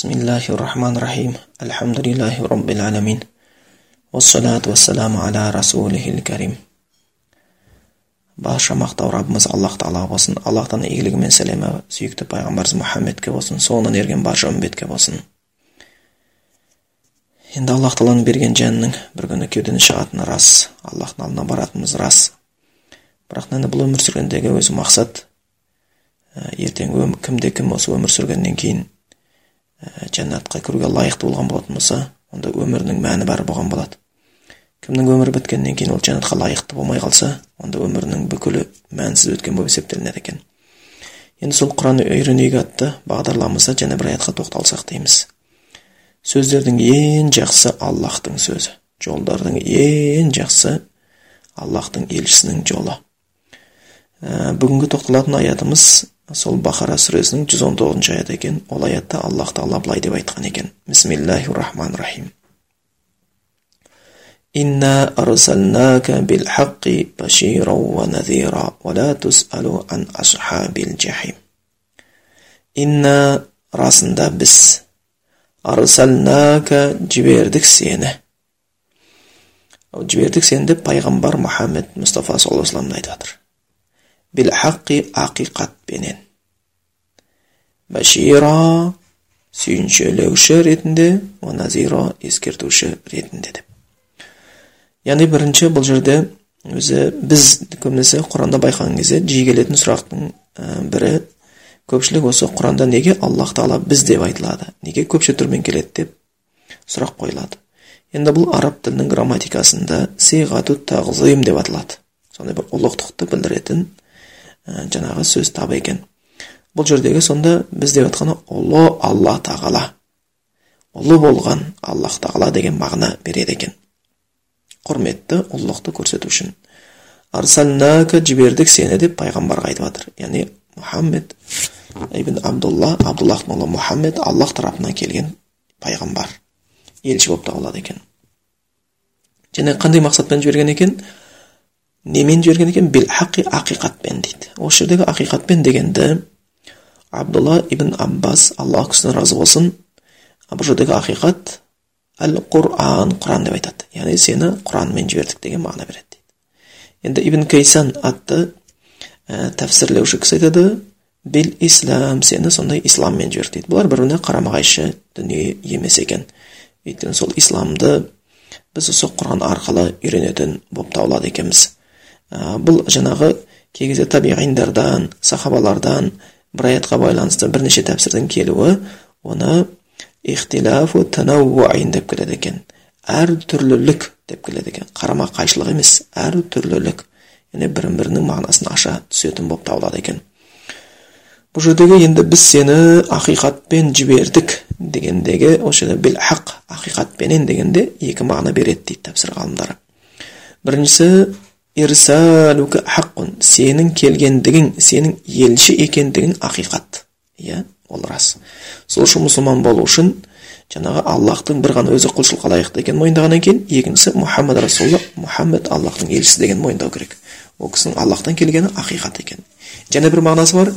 بسم الله الرحمن الرحيم الحمد لله رب العالمين والصلاة والسلام على رسوله الكريم барша мақтау раббымыз аллах тағала болсын аллахтан игілігі мен сәлемі сүйікті пайғамбарымыз мұхаммедке болсын соңынан ерген барша үмбетке болсын енді аллах тағаланың берген жәннің бір күні кеудені шығатыны рас аллахтың алдына баратынымыз рас бірақ енді бұл өмір сүргендегі өзі мақсат ертең кімде кім осы өмір сүргеннен кейін жәннатқа кіруге лайықты болған болатын болса онда өмірінің мәні бар болған болады. Кімнің өмірі біткеннен кейін ол жәннатқа лайықты болмай қалса онда өмірінің бүкілі мәнсіз өткен болып есептелінеді екен. Енді сол құран үйренейік атты бағдарламамызда және бір аятқа тоқталсақ дейміз. Сөздердің ең жақсы аллахтың сөзі. Жолдардың ең жақсы аллахтың елшісінің жолы. Ә, бүгінгі тоқталатын аятымыз сол бахара сүресінің 119 аяты екен. Ол аятта аллах тағала былай деп айтқан екен. Бисмиллахи рахман рахим инна арсалнака бил хаққи башира ва назира ва ла тусалу ан асхабил жахим инна расында біз арсалнака жібердік сені жібердік сені деп пайғамбар Мухаммед мұстафа саллаллаху алейhi айтып жатыр білхақи ақиқатпенен башира сүйіншелеуші ретінде назира ескертуші ретінде деп яғни бірінші бұл жерде өзі біз көбінесе құранда байқаған кезде жиі келетін сұрақтың бірі көпшілік осы құранда неге аллах тағала біз деп айтылады неге көпше түрмен келеді деп сұрақ қойылады енді бұл араб тілінің грамматикасында сиғату тағзим деп аталады сондай бір ұлықтықты білдіретін жаңағы сөз табы екен. Бұл жердегі сонда біз деп жатқаны ұлы алла тағала. Ұлы болған аллах тағала деген мағына береді екен. Құрметті ұлылықты көрсету үшін. Арсалнака жібердік сені деп пайғамбарға айтып жатыр. Яғни мұхаммед ибн абдулла абдуллах молла мұхаммед аллах тарапынан келген пайғамбар. Елші болып табылады екен. Және қандай мақсатпен жіберген екен? Немен жіберген екен бил хақи ақиқатпен дейді осы жердегі ақиқатпен дегенді абдулла ибн аббас аллах кісіден разы болсын бұл жердегі ақиқат әл құран құран деп айтады яғни сені құранмен жібердік деген мағына береді дейді енді ибн кейсан атты ә, тәпсірлеуші кісі айтады бил ислам сені сондай исламмен жібердік дейді бұлар бір біріне қарама қайшы дүние емес екен өйткені сол исламды біз осы құран арқылы үйренетін болып табылады екенбіз бұл жаңағы кей кезде табиғиндардан сахабалардан бір аятқа байланысты бірнеше тәпсірдің келуі оны ихтилафу танауин деп келеді екен. Әртүрлілік деп келеді екен. Қарама қайшылық емес әртүрлілік яғни бірін бірінің мағынасын аша түсетін болып табылады екен. Бұл жердегі енді біз сені ақиқатпен жібердік дегендегі осы жерде біл хақ ақиқатпенен дегенде екі мағына береді дейді тәпсір ғалымдары. Біріншісі ирсалука хаққун сенің келгендігің сенің елші екендігің ақиқат иә ол рас сол үшін мұсылман болу үшін жаңағы аллахтың бір ғана өзі құлшылыққа лайықты екенін мойындағаннан кейін екіншісі мұхаммад расулалла мұхаммед аллахтың елшісі дегенін мойындау керек. Ол кісінің аллахтан келгені ақиқат екен. Және бір мағынасы бар.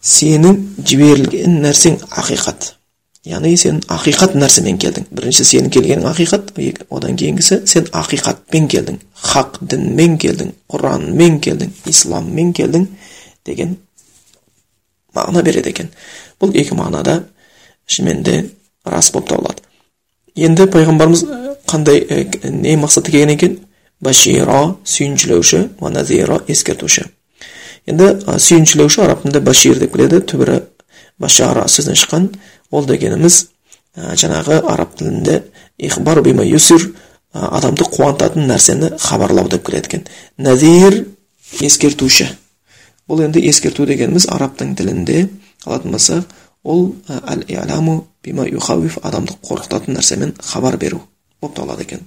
Сенің жіберілген нәрсең ақиқат яғни сен ақиқат нәрсемен келдің. Бірінші сенің келгенің ақиқат одан кейінгісі сен ақиқатпен келдің. Хақ дінмен келдің құранмен келдің исламмен келдің деген мағына береді екен. Бұл екі мағынада шынымен де рас болып табылады. Енді пайғамбарымыз қандай не мақсатта келген екен? Башира сүйіншілеуші назира ескертуші. Енді сүйіншілеуші араб тілінде башир деп келеді. Түбірі башара сөзінен шыққан ол дегеніміз жаңағы араб тілінде ихбар бима юсир адамды қуантатын нәрсені хабарлау деп келеді екен назир ескертуші бұл енді ескерту дегеніміз арабтың тілінде алатын болсақ ол әл иламу бима юхавиф адамды қорқытатын нәрсемен хабар беру болып табылады екен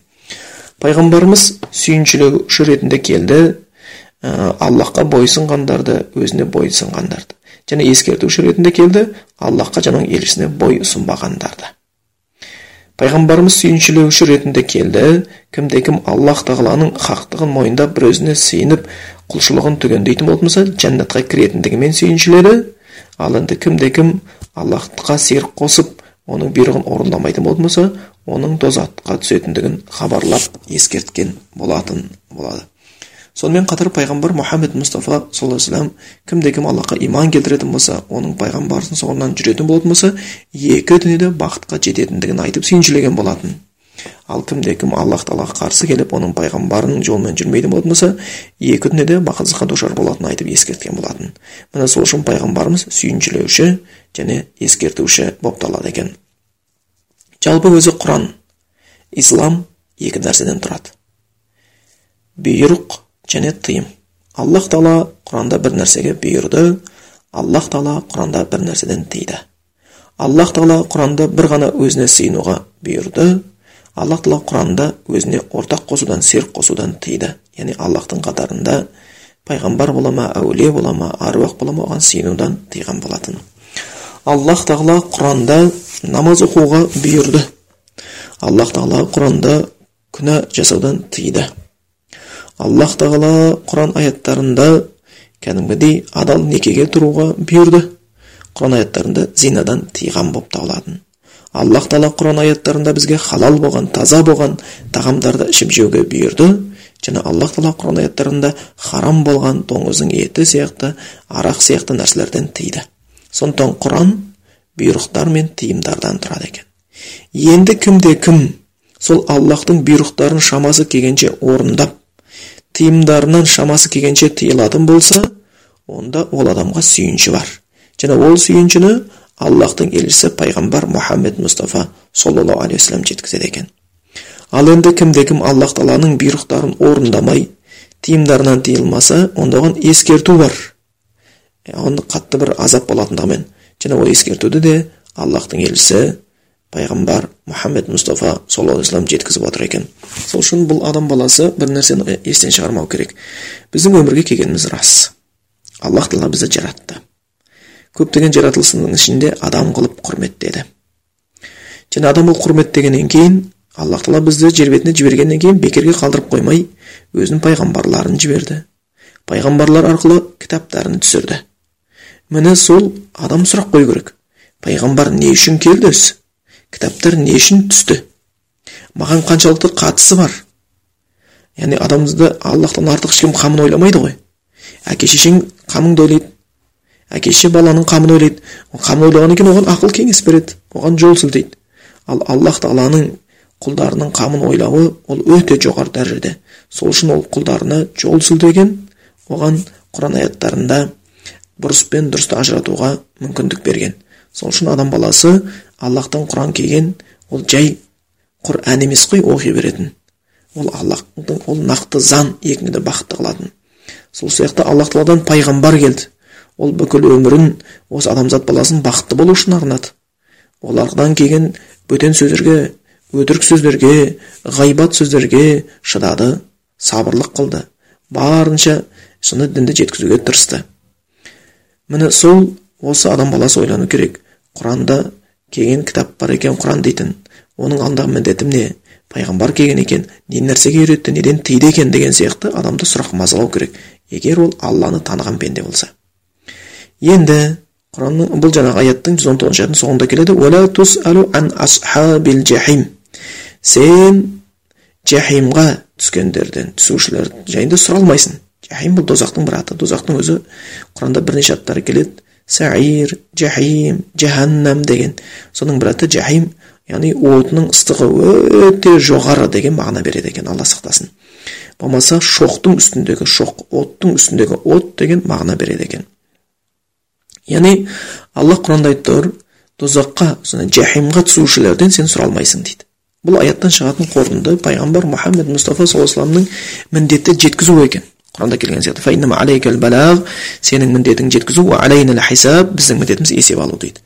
пайғамбарымыз сүйіншілеуші ретінде келді аллахқа бойсұнғандарды өзіне бойсұнғандарды және ескертуші ретінде келді. Аллахқа жаңағы елшісіне бой ұсынбағандарды пайғамбарымыз сүйіншілеуші ретінде келді. Кімде кім аллах тағаланың хақтығын мойындап бір өзіне сыйынып құлшылығын түгендейтін болатын болса жәннатқа кіретіндігімен сүйіншіледі. Ал енді кімде кім аллахқа серік қосып оның бұйрығын орындамайтын болатын болса оның тозаққа түсетіндігін хабарлап ескерткен болатын болады. Сонымен қатар пайғамбар мұхаммед мұстафа саллаллаху алейхи кімде кім аллахқа иман келтіретін болса оның пайғамбарының соңынан жүретін болатын болса екі дүниеде бақытқа жететіндігін айтып сүйіншілеген болатын. Ал кімде кім аллах тағалаға қарсы келіп оның пайғамбарының жолымен жүрмейтін болатын болса екі дүниеде бақытсыздыққа душар болатынын айтып ескерткен болатын. Міне сол үшін пайғамбарымыз сүйіншілеуші және ескертуші болып табылады екен. Жалпы өзі құран ислам екі нәрседен тұрады. Бұйрық және тыйым аллах тағала құранда бір нәрсеге бұйырды аллах тағала құранда бір нәрседен тыйды аллах тағала құранда бір ғана өзіне сыйынуға бұйырды аллах тағала құранда өзіне ортақ қосудан серік қосудан тыйды яғни аллахтың қатарында пайғамбар бола ма әулие бола ма аруақ бола ма оған сыйынудан тыйған болатын аллах тағала құранда намаз оқуға бұйырды аллах тағала құранда күнә жасаудан тыйды аллах тағала құран аяттарында кәдімгідей адал некеге тұруға бұйырды. Құран аяттарында зинадан тыйған болып табылатын. Аллах тағала құран аяттарында бізге халал болған таза болған тағамдарды ішіп жеуге бұйырды. Және аллах тағала құран аяттарында харам болған доңыздың еті сияқты арақ сияқты нәрселерден тыйды. Сондықтан құран бұйрықтар мен тыйымдардан тұрады екен. Енді кімде кім? Сол аллахтың бұйрықтарын шамасы келгенше орындап тыйымдарынан шамасы келгенше тыйылатын болса онда ол адамға сүйінші бар. Және ол сүйіншіні аллахтың елшісі пайғамбар мұхаммед мұстафа саллаллаху алейхи вассалам жеткізеді екен. Ал енді кімде кім аллах тағаланың бұйрықтарын орындамай тыйымдарынан тыйылмаса онда оған ескерту бар. Оны қатты бір азап болатындығымен. Және ол ескертуді де аллахтың елшісі пайғамбар мұхаммед мұстафа саллаллаху алейхи вассалам жеткізіп отыр екен сол үшін бұл адам баласы бір нәрсені естен шығармау керек біздің өмірге келгеніміз рас аллах тағала бізді жаратты көптеген жаратылысының ішінде адам қылып құрметтеді және адам қылып құрметтегеннен кейін аллах тағала бізді жер бетіне жібергеннен кейін бекерге қалдырып қоймай өзінің пайғамбарларын жіберді пайғамбарлар арқылы кітаптарын түсірді міне сол адам сұрақ қою керек пайғамбар не үшін келді өзі кітаптар не үшін түсті. Маған қаншалықты қатысы бар. Яғни адамды аллахтан артық ешкім қамын ойламайды ғой. Әке шешең қамыңды ойлайды. Әке шеше баланың қамын ойлайды. Қамын ойлағаннан кейін оған ақыл кеңес береді. Оған жол сілтейді. Ал аллах тағаланың құлдарының қамын ойлауы ол өте жоғары дәрежеде. Сол үшін ол құлдарына жол сілтеген оған құран аяттарында бұрыс пен дұрысты ажыратуға мүмкіндік берген. Сол үшін адам баласы аллахтан құран келген ол жай құран емес қой оқи беретін. Ол аллахтың ол нақты заң екіңді бақытты қылатын. Сол сияқты аллах тағаладан пайғамбар келді. Ол бүкіл өмірін осы адамзат баласын бақытты болу үшін арнады. Олардан келген бөтен сөздерге өтірік сөздерге ғайбат сөздерге шыдады сабырлық қылды. Барынша шыны дінді жеткізуге тырысты. Міне сол осы адам баласы ойлану керек. Құранда келген кітап бар екен құран дейтін. Оның алдағы міндетім не пайғамбар келген екен не нәрсеге үйретті неден тыйды екен деген сияқты адамды сұрақ мазалау керек. Егер ол алланы таныған пенде болса. Енді құранның бұл жаңағы аяттың жүз он тоғызыншы соңында келеді. Сен жахимға түскендерден түсушілер жайында сұралмайсың жахим бұл дозақтың бір аты. Дозақтың өзі құранда бірнеше аттары келеді. Саир жахим жаханнам деген. Соның бір аты жахим яғни отының ыстығы өте жоғары деген мағына береді екен алла сақтасын. Болмаса шоқтың үстіндегі шоқ оттың үстіндегі от деген мағына береді екен. Яғни алла құранда айтып тұр тозаққа жахимға түсушілерден сен сұралмайсың дейді. Бұл аяттан шығатын қорытынды пайғамбар мұхаммед мұстафа саллаллаху алейhi міндетті жеткізу екен. Құранда келген сияқты сенің міндетің жеткізу біздің міндетіміз есеп алу дейді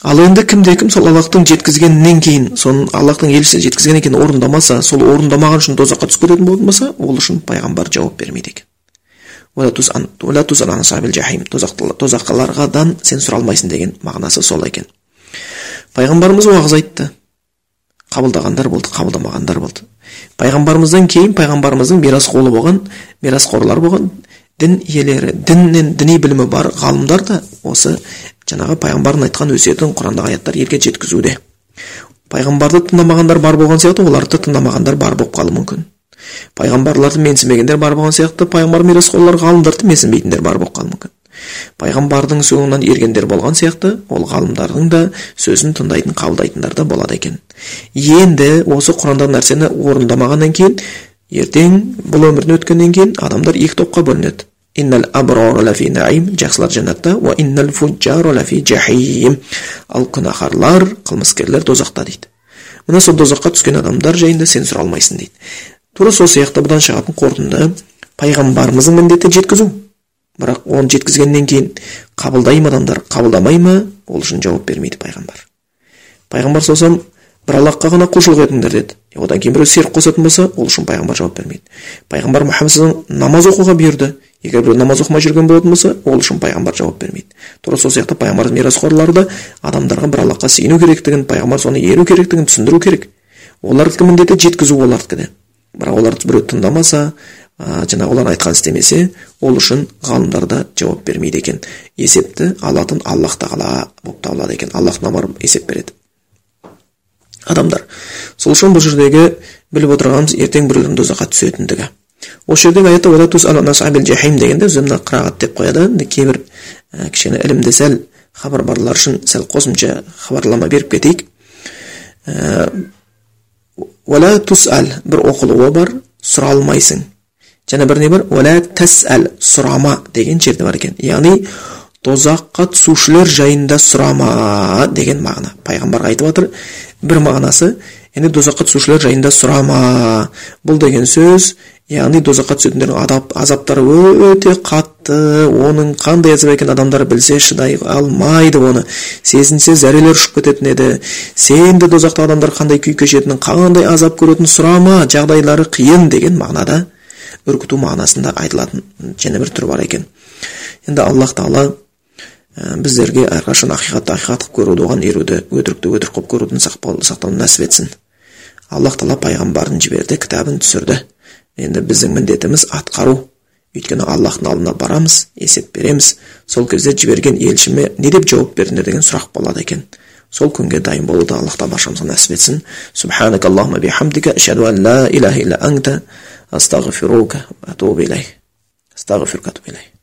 ал енді кімде кім сол аллахтың жеткізгенінен кейін соны аллахтың елшісі жеткізгеннен кейін орындамаса сол орындамаған үшін тозаққа түсіп кететін болса ол үшін пайғамбар жауап бермейді екен сен сұралмайсың деген мағынасы сол екен пайғамбарымыз уағыз айтты қабылдағандар болды қабылдамағандар болды. Пайғамбарымыздан кейін пайғамбарымыздың мирасқолы болған мирасқорлар болған дін иелері діннен діни білімі бар ғалымдар да осы жаңағы пайғамбардың айтқан өсиетін құрандағы аяттар елге жеткізуде. Пайғамбарды тыңдамағандар бар болған сияқты оларды тыңдамағандар бар болып қалуы мүмкін. Пайғамбарларды менсінбегендер бар болған сияқты пайғамбар мирасқорлар ғалымдарды менсінбейтіндер бар болып қалуы мүмкін. Пайғамбардың соңынан ергендер болған сияқты ол ғалымдардың да сөзін тыңдайтын қабылдайтындар да болады екен. Енді осы құрандағы нәрсені орындамағаннан кейін ертең бұл өмірден өткеннен кейін адамдар екі топқа бөлінеді. Иннал наим жақсылар жәннатта. Уа иннал лафи жахим ал күнәһарлар қылмыскерлер тозақта дейді. Мына сол тозаққа түскен адамдар жайында сен сұра алмайсың дейді. Тура сол сияқты бұдан шығатын қорытынды пайғамбарымыздың міндеті жеткізу. Бірақ оны жеткізгеннен кейін қабылдай ма адамдар қабылдамай ма ол үшін жауап бермейді пайғамбар. Пайғамбар саллаллаху бір аллахқа ғана құлшылық етіңдер деді. Одан кейін біреу серік қосатын болса ол үшін пайғамбар жауап бермейді. Пайғамбар мұхаммад намаз оқуға бұйырды. Егер біреу намаз оқымай жүрген болатын болса ол үшін пайғамбар жауап бермейді. Тура сол сияқты пайғамбардың мирасқорлары да адамдарға бір аллахқа сүйену керектігін пайғамбар соны еру керектігін түсіндіру керек. Олардікі міндеті жеткізу олардікі де. Бірақ оларды біреу тыңдамаса жаңағы олар айтқан істемесе ол үшін ғалымдар да жауап бермейді екен. Есепті алатын аллах тағала болып табылады екен. Аллахтан барып есеп береді. Адамдар сол үшін бұл жердегі біліп отырғанымыз ертең біреулердің тозаққа түсетіндігі. Осы жердегі аятта дегенде өзі мына қырағат деп қояды. Кейбір ә, кішкене ілімді сәл хабар барлар үшін сәл қосымша хабарлама беріп кетейік. Уәлә тусәл бір оқылуы бар сұралмайсың және бір не бар уәлә тәсәл сұрама деген жерде бар екен яғни тозаққа түсушілер жайында сұрама деген мағына пайғамбарға айтып жатыр бір мағынасы яғни дозаққа түсушілер жайында сұрама бұл деген сөз яғни дозаққа түсетіндердің адап, азаптары өте қатты оның қандай азап екенін адамдар білсе шыдай алмайды оны сезінсе зәрелер ұшып кететін еді сен де дозақта адамдар қандай күй кешетінін қандай азап көретінін сұрама жағдайлары қиын деген мағынада үркіту мағынасында айтылатын және бір түрі бар екен. Енді аллах тағала біздерге әрқашан ақиқатты ақиқат қылып көруді оған еруді өтірікті өтірік қылып көруден сақтауды нәсіп етсін. Аллах тағала пайғамбарын жіберді кітабын түсірді. Енді біздің міндетіміз атқару. Өйткені аллахтың алдына барамыз есеп береміз. Сол кезде жіберген елшіме не деп жауап бердіңдер деген сұрақ болады екен. Сол күнге дайын болуды аллах тағала баршамызға нәсіп етсін. Субханак аллахума бихамдика ан ла илаха илля анта أستغفرك وأتوب إليه أستغفرك وأتوب إليه